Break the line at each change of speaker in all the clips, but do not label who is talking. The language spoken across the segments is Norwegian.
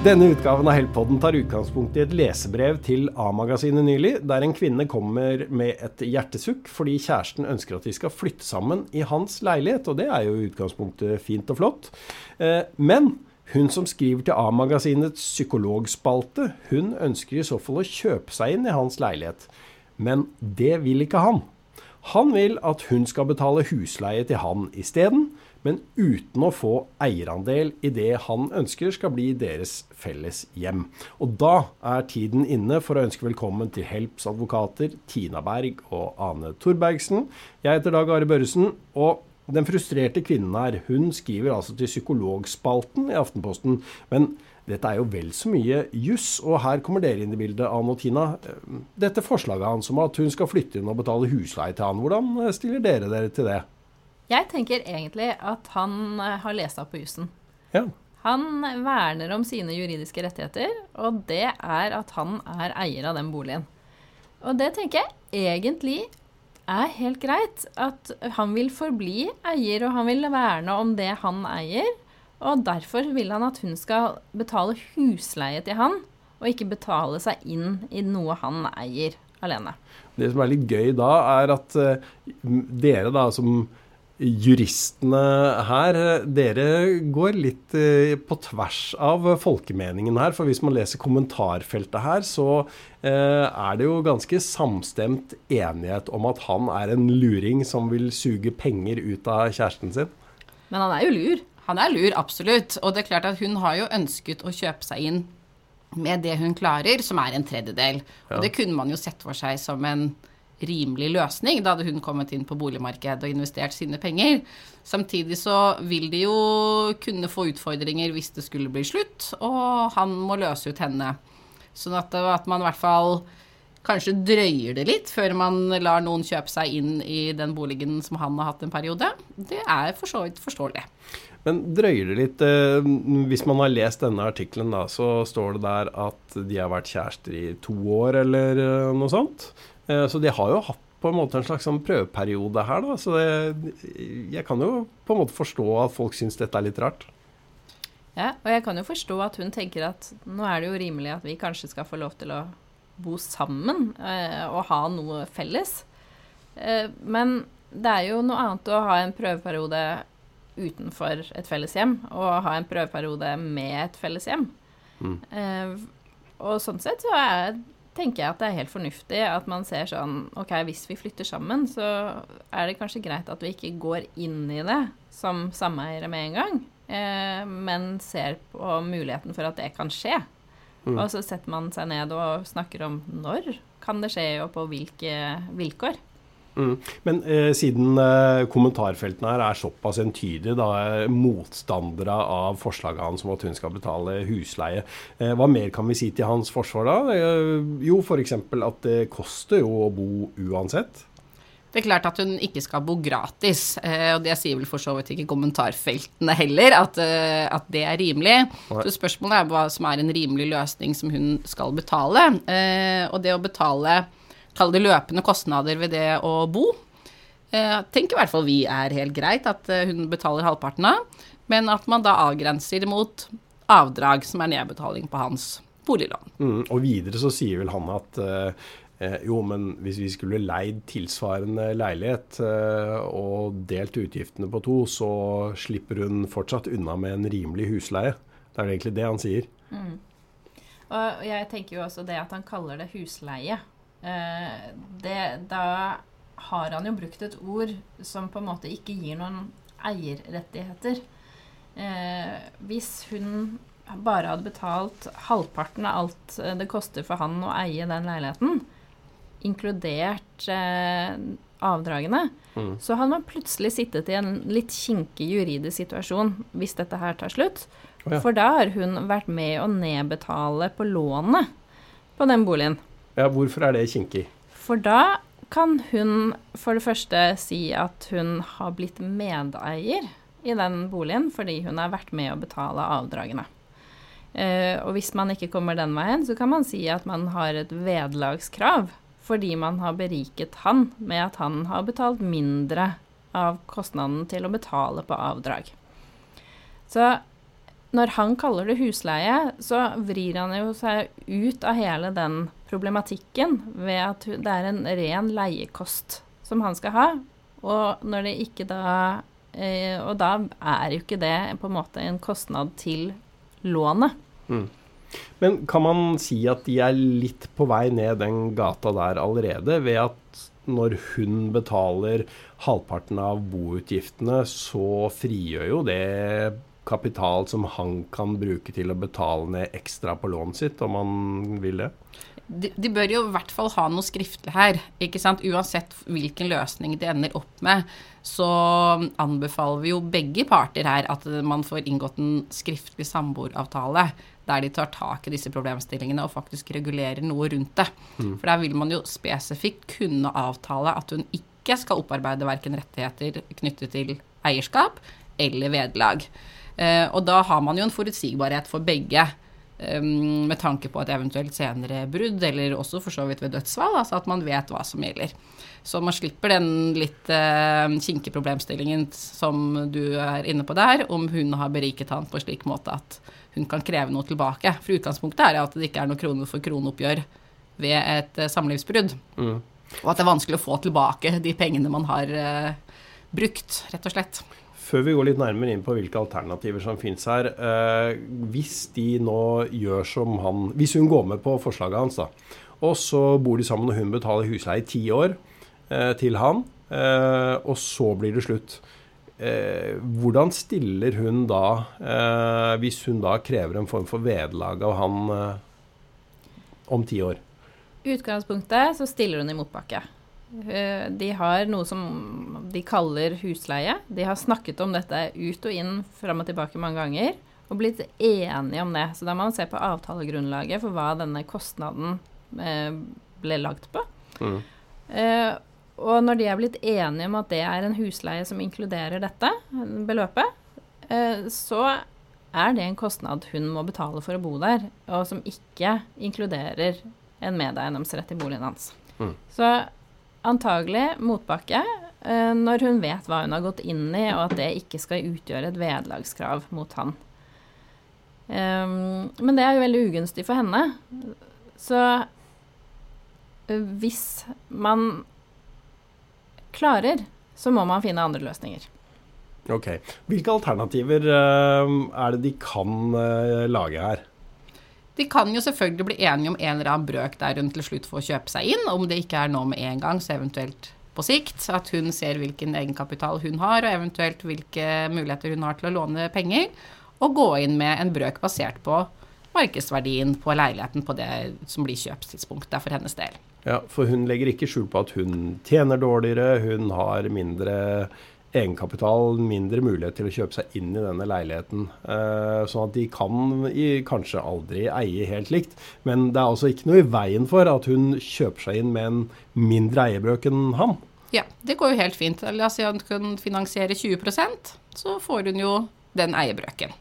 Denne utgaven av Heltpodden tar utgangspunkt i et lesebrev til A-magasinet nylig, der en kvinne kommer med et hjertesukk fordi kjæresten ønsker at de skal flytte sammen i hans leilighet. Og det er jo i utgangspunktet fint og flott. Eh, men hun som skriver til A-magasinets psykologspalte, hun ønsker i så fall å kjøpe seg inn i hans leilighet. Men det vil ikke han. Han vil at hun skal betale husleie til han isteden men uten å få eierandel i det han ønsker skal bli deres felles hjem. Og da er tiden inne for å ønske velkommen til Helps advokater Tina Berg og Ane Thorbergsen. Jeg heter Dag Are Børresen. og den frustrerte kvinnen her, hun skriver altså til Psykologspalten i Aftenposten. Men dette er jo vel så mye juss, og her kommer dere inn i bildet, Anne og Tina. Dette forslaget hans om at hun skal flytte inn og betale husleie til han, hvordan stiller dere dere til det?
Jeg tenker egentlig at han eh, har lest opp på jussen.
Ja.
Han verner om sine juridiske rettigheter, og det er at han er eier av den boligen. Og det tenker jeg egentlig er helt greit. At han vil forbli eier, og han vil verne om det han eier. Og derfor vil han at hun skal betale husleie til han, og ikke betale seg inn i noe han eier alene.
Det som er litt gøy da, er at uh, dere da som juristene her, dere går litt eh, på tvers av folkemeningen her. For hvis man leser kommentarfeltet her, så eh, er det jo ganske samstemt enighet om at han er en luring som vil suge penger ut av kjæresten sin.
Men han er jo lur.
Han er lur, absolutt. Og det er klart at hun har jo ønsket å kjøpe seg inn med det hun klarer, som er en tredjedel. Ja. Og det kunne man jo sett for seg som en rimelig løsning. Da hadde hun kommet inn på boligmarkedet og investert sine penger. Samtidig så vil de jo kunne få utfordringer hvis det skulle bli slutt, og han må løse ut henne. Sånn at, at man i hvert fall kanskje drøyer det litt før man lar noen kjøpe seg inn i den boligen som han har hatt en periode. Det er for så vidt forståelig.
Men drøyer det litt eh, Hvis man har lest denne artikkelen, så står det der at de har vært kjærester i to år eller eh, noe sånt. Eh, så de har jo hatt på en måte en slags sånn prøveperiode her, da. Så det, jeg kan jo på en måte forstå at folk syns dette er litt rart.
Ja, og jeg kan jo forstå at hun tenker at nå er det jo rimelig at vi kanskje skal få lov til å bo sammen eh, og ha noe felles. Eh, men det er jo noe annet å ha en prøveperiode utenfor et felles hjem og ha en prøveperiode med et felles hjem. Mm. Eh, og sånn sett så er tenker jeg at det er helt fornuftig at man ser sånn OK, hvis vi flytter sammen, så er det kanskje greit at vi ikke går inn i det som sameiere med en gang, eh, men ser på muligheten for at det kan skje. Mm. Og så setter man seg ned og snakker om når kan det skje, og på hvilke vilkår.
Mm. Men eh, siden eh, kommentarfeltene her er såpass entydige, da, eh, motstandere av forslaget hans om at hun skal betale husleie, eh, hva mer kan vi si til hans forsvar da? Eh, jo, f.eks. at det koster jo å bo uansett.
Det er klart at hun ikke skal bo gratis, eh, og det sier vel for så vidt ikke kommentarfeltene heller, at, at det er rimelig. Nei. Så spørsmålet er hva som er en rimelig løsning som hun skal betale. Eh, og det å betale kall det løpende kostnader ved det å bo. Jeg eh, tenker i hvert fall vi er helt greit at eh, hun betaler halvparten av, men at man da avgrenser mot avdrag som er nedbetaling på hans boliglån.
Mm, og videre så sier vel han at eh, eh, jo, men hvis vi skulle leid tilsvarende leilighet eh, og delt utgiftene på to, så slipper hun fortsatt unna med en rimelig husleie. Det er egentlig det han sier. Mm.
Og jeg tenker jo også det at han kaller det husleie. Eh, det, da har han jo brukt et ord som på en måte ikke gir noen eierrettigheter. Eh, hvis hun bare hadde betalt halvparten av alt eh, det koster for han å eie den leiligheten, inkludert eh, avdragene, mm. så hadde man plutselig sittet i en litt kinkig juridisk situasjon hvis dette her tar slutt. Oh, ja. For da har hun vært med å nedbetale på lånet på den boligen.
Ja, Hvorfor er det kinkig?
For da kan hun for det første si at hun har blitt medeier i den boligen fordi hun har vært med å betale avdragene. Uh, og hvis man ikke kommer den veien, så kan man si at man har et vederlagskrav fordi man har beriket han med at han har betalt mindre av kostnaden til å betale på avdrag. Så når han kaller det husleie, så vrir han jo seg ut av hele den problematikken ved at det er en ren leiekost som han skal ha. Og når det ikke da eh, Og da er jo ikke det på en måte en kostnad til lånet.
Men kan man si at de er litt på vei ned den gata der allerede, ved at når hun betaler halvparten av boutgiftene, så frigjør jo det kapital som han kan bruke til å betale ned ekstra på lånet sitt, om han vil det?
De, de bør jo i hvert fall ha noe skriftlig her. ikke sant? Uansett hvilken løsning de ender opp med, så anbefaler vi jo begge parter her at man får inngått en skriftlig samboeravtale der de tar tak i disse problemstillingene og faktisk regulerer noe rundt det. For der vil man jo spesifikt kunne avtale at hun ikke skal opparbeide verken rettigheter knyttet til eierskap eller vederlag. Eh, og da har man jo en forutsigbarhet for begge. Um, med tanke på et eventuelt senere brudd, eller også for så vidt ved dødsfall. Altså at man vet hva som gjelder. Så man slipper den litt eh, kinkige problemstillingen som du er inne på der, om hun har beriket han på en slik måte at hun kan kreve noe tilbake. For utgangspunktet er at det ikke er noe krone for krone-oppgjør ved et uh, samlivsbrudd. Og at det er vanskelig å få tilbake de pengene man har eh, brukt, rett og slett.
Før vi går litt nærmere inn på hvilke alternativer som finnes her. Eh, hvis de nå gjør som han Hvis hun går med på forslaget hans, da, og så bor de sammen og hun betaler husleie i ti år eh, til han, eh, og så blir det slutt. Eh, hvordan stiller hun da, eh, hvis hun da krever en form for vederlag av han eh, om ti år?
Utgangspunktet så stiller hun i motbakke. Eh, De har noe som de kaller husleie. De har snakket om dette ut og inn, fram og tilbake mange ganger, og blitt enige om det. Så da må man se på avtalegrunnlaget for hva denne kostnaden eh, ble lagt på.
Mm.
Eh, og når de er blitt enige om at det er en husleie som inkluderer dette beløpet, eh, så er det en kostnad hun må betale for å bo der, og som ikke inkluderer en medeiendomsrett i boligen hans.
Mm.
Så antagelig motbakke eh, når hun vet hva hun har gått inn i, og at det ikke skal utgjøre et vederlagskrav mot han. Ehm, men det er jo veldig ugunstig for henne. Så eh, hvis man klarer, så må man finne andre løsninger.
Ok. Hvilke alternativer eh, er det de kan lage her?
De kan jo selvfølgelig bli enige om en eller annen brøk der hun til slutt får kjøpe seg inn, om det ikke er nå med en gang, så eventuelt på sikt. At hun ser hvilken egenkapital hun har, og eventuelt hvilke muligheter hun har til å låne penger. Og gå inn med en brøk basert på markedsverdien på leiligheten på det som blir kjøpstidspunktet for hennes del.
Ja, For hun legger ikke skjul på at hun tjener dårligere, hun har mindre egenkapital, mindre mulighet til å kjøpe seg inn i denne leiligheten. Eh, sånn at de kan kanskje aldri eie helt likt. Men det er altså ikke noe i veien for at hun kjøper seg inn med en mindre eierbrøk enn han.
Ja, det går jo helt fint. La oss si hun kan finansiere 20% så får hun jo den eierbrøken.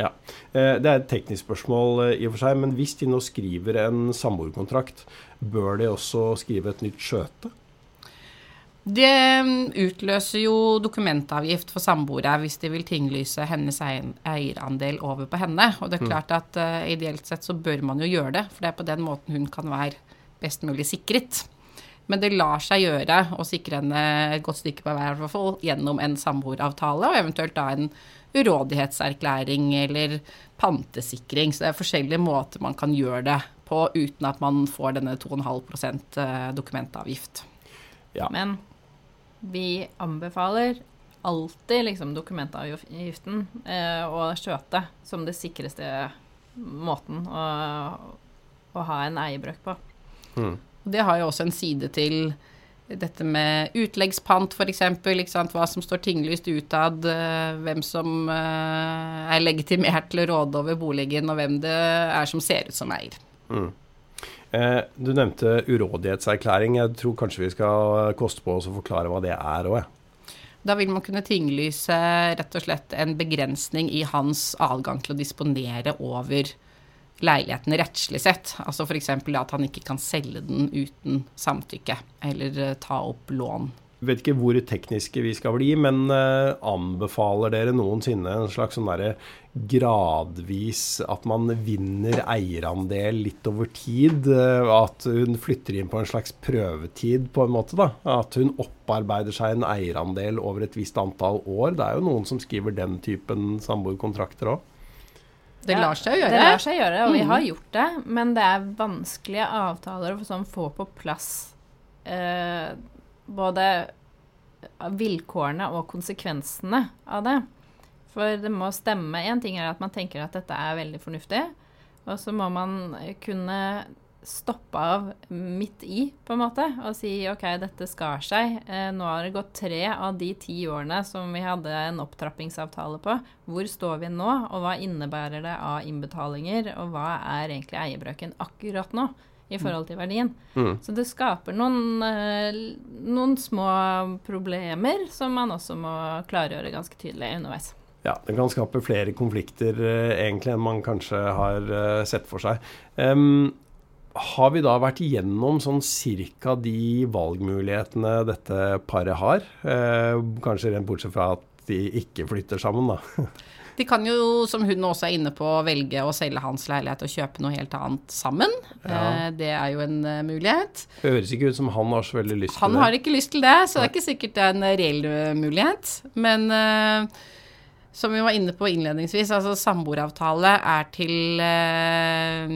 Ja. Eh, det er et teknisk spørsmål eh, i og for seg, men hvis de nå skriver en samboerkontrakt, bør de også skrive et nytt skjøte?
Det mm, utløser jo dokumentavgift for samboere hvis de vil tinglyse hennes eierandel over på henne. Og det er klart at uh, ideelt sett så bør man jo gjøre det, for det er på den måten hun kan være best mulig sikret. Men det lar seg gjøre å sikre henne et godt stykke på hver hvert fall gjennom en samboeravtale, og eventuelt da en urådighetserklæring eller pantesikring. Så det er forskjellige måter man kan gjøre det på uten at man får denne 2,5 eh, dokumentavgift.
Ja.
Men vi anbefaler alltid liksom dokumentavgiften eh, og skjøte som det sikreste måten å, å ha en eiebrøk på.
Mm.
Det har jo også en side til dette med utleggspant, f.eks. Hva som står tinglyst utad, eh, hvem som eh, er legitimert til å råde over boligen, og hvem det er som ser ut som eier.
Mm. Eh, du nevnte urådighetserklæring. Jeg tror kanskje vi skal koste på oss å forklare hva det er òg.
Da vil man kunne tinglyse rett og slett en begrensning i hans adgang til å disponere over leiligheten rettslig sett. Altså f.eks. at han ikke kan selge den uten samtykke, eller eh, ta opp lån.
Vet ikke hvor tekniske vi skal bli, men uh, anbefaler dere noensinne en slags sånn derre gradvis At man vinner eierandel litt over tid? Uh, at hun flytter inn på en slags prøvetid, på en måte? da, At hun opparbeider seg en eierandel over et visst antall år? Det er jo noen som skriver den typen samboerkontrakter òg.
Det lar seg gjøre.
Det lar seg gjøre, og vi har gjort det. Men det er vanskelige avtaler å sånn, få på plass eh, både vilkårene og konsekvensene av det. For det må stemme. Én ting er at man tenker at dette er veldig fornuftig, og så må man kunne stoppe av midt i, på en måte, og si OK, dette skar seg. Eh, nå har det gått tre av de ti årene som vi hadde en opptrappingsavtale på. Hvor står vi nå, og hva innebærer det av innbetalinger, og hva er egentlig eierbrøken akkurat nå? I forhold til verdien. Mm. Så det skaper noen, eh, noen, små problemer som man også må klargjøre ganske tydelig underveis.
Ja, det kan skape flere konflikter eh, egentlig enn man kanskje har eh, sett for seg. Um, har vi da vært igjennom sånn cirka de valgmulighetene dette paret har? Eh, kanskje rent bortsett fra at de ikke flytter sammen, da.
De kan jo, som hun også er inne på, velge å selge hans leilighet og kjøpe noe helt annet sammen. Ja. Eh, det er jo en mulighet.
Det Høres ikke ut som han har så veldig lyst
han
til det.
Han har ikke lyst til det, så det er ikke sikkert det er en reell mulighet. Men som vi var inne på innledningsvis, altså samboeravtale er til eh,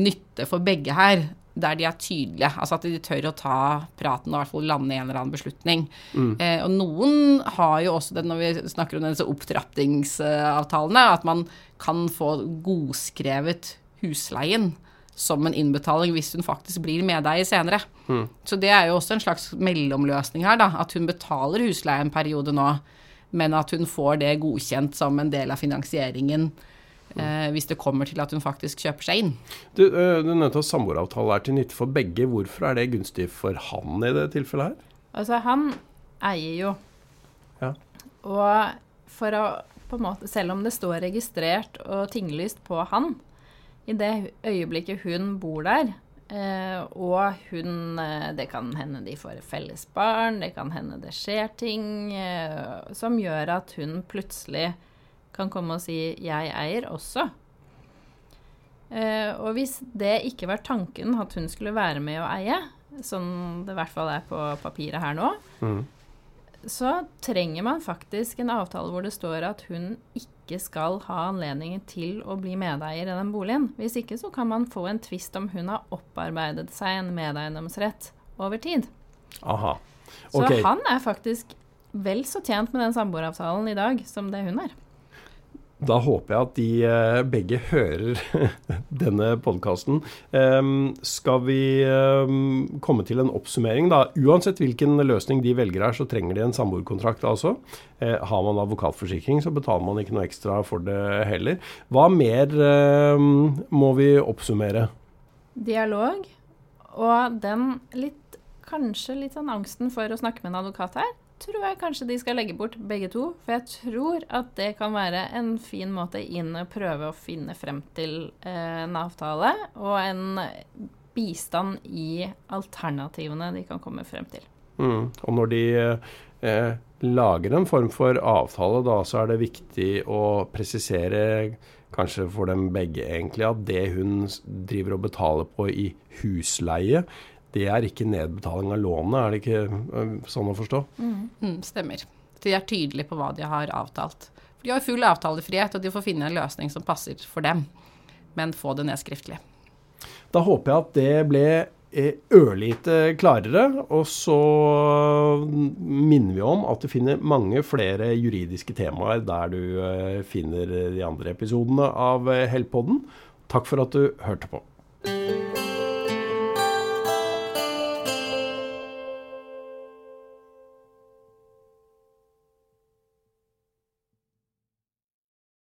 nytte for begge her. Der de er tydelige. Altså at de tør å ta praten og i hvert fall lande i en eller annen beslutning. Mm. Eh, og noen har jo også det når vi snakker om disse opptrappingsavtalene, at man kan få godskrevet husleien som en innbetaling hvis hun faktisk blir medeier senere. Mm. Så det er jo også en slags mellomløsning her, da. At hun betaler husleie en periode nå men at hun får det godkjent som en del av finansieringen. Eh, hvis det kommer til at hun faktisk kjøper seg inn.
Du, eh, du nevnte at samboeravtale er til nytte for begge. Hvorfor er det gunstig for han i det tilfellet her?
Altså, han eier jo.
Ja.
Og for å på en måte, Selv om det står registrert og tinglyst på han, i det øyeblikket hun bor der, Uh, og hun uh, Det kan hende de får felles barn, det kan hende det skjer ting uh, som gjør at hun plutselig kan komme og si 'jeg eier også'. og hvis det ikke var tanken at hun skulle være med å eie, som det i hvert fall er på papiret her nå, mm. så trenger man faktisk en avtale hvor det står at hun ikke skal ha anledningen til å bli medeier i den boligen. Hvis ikke så kan man få en tvist om hun har opparbeidet seg en medeiendomsrett over tid.
Aha.
Okay. Så han er faktisk vel så tjent med den samboeravtalen i dag som det hun er.
Da håper jeg at de uh, begge hører denne podkasten. Um, skal vi um, komme til en oppsummering, da? Uansett hvilken løsning de velger her, så trenger de en samboerkontrakt altså. Uh, har man advokatforsikring, så betaler man ikke noe ekstra for det heller. Hva mer uh, må vi oppsummere?
Dialog. Og den litt, kanskje litt sånn angsten for å snakke med en advokat her tror jeg kanskje de skal legge bort begge to. For jeg tror at det kan være en fin måte inn å prøve å finne frem til eh, en avtale, og en bistand i alternativene de kan komme frem til.
Mm. Og når de eh, lager en form for avtale, da, så er det viktig å presisere kanskje for dem begge egentlig, at det hun driver og betaler på i husleie, det er ikke nedbetaling av lånet, er det ikke øh, sånn å forstå?
Mm. Mm, stemmer. De er tydelige på hva de har avtalt. For de har full avtalefrihet, og de får finne en løsning som passer for dem. Men få det ned skriftlig.
Da håper jeg at det ble eh, ørlite klarere. Og så minner vi om at du finner mange flere juridiske temaer der du øh, finner de andre episodene av Hellpodden. Takk for at du hørte på.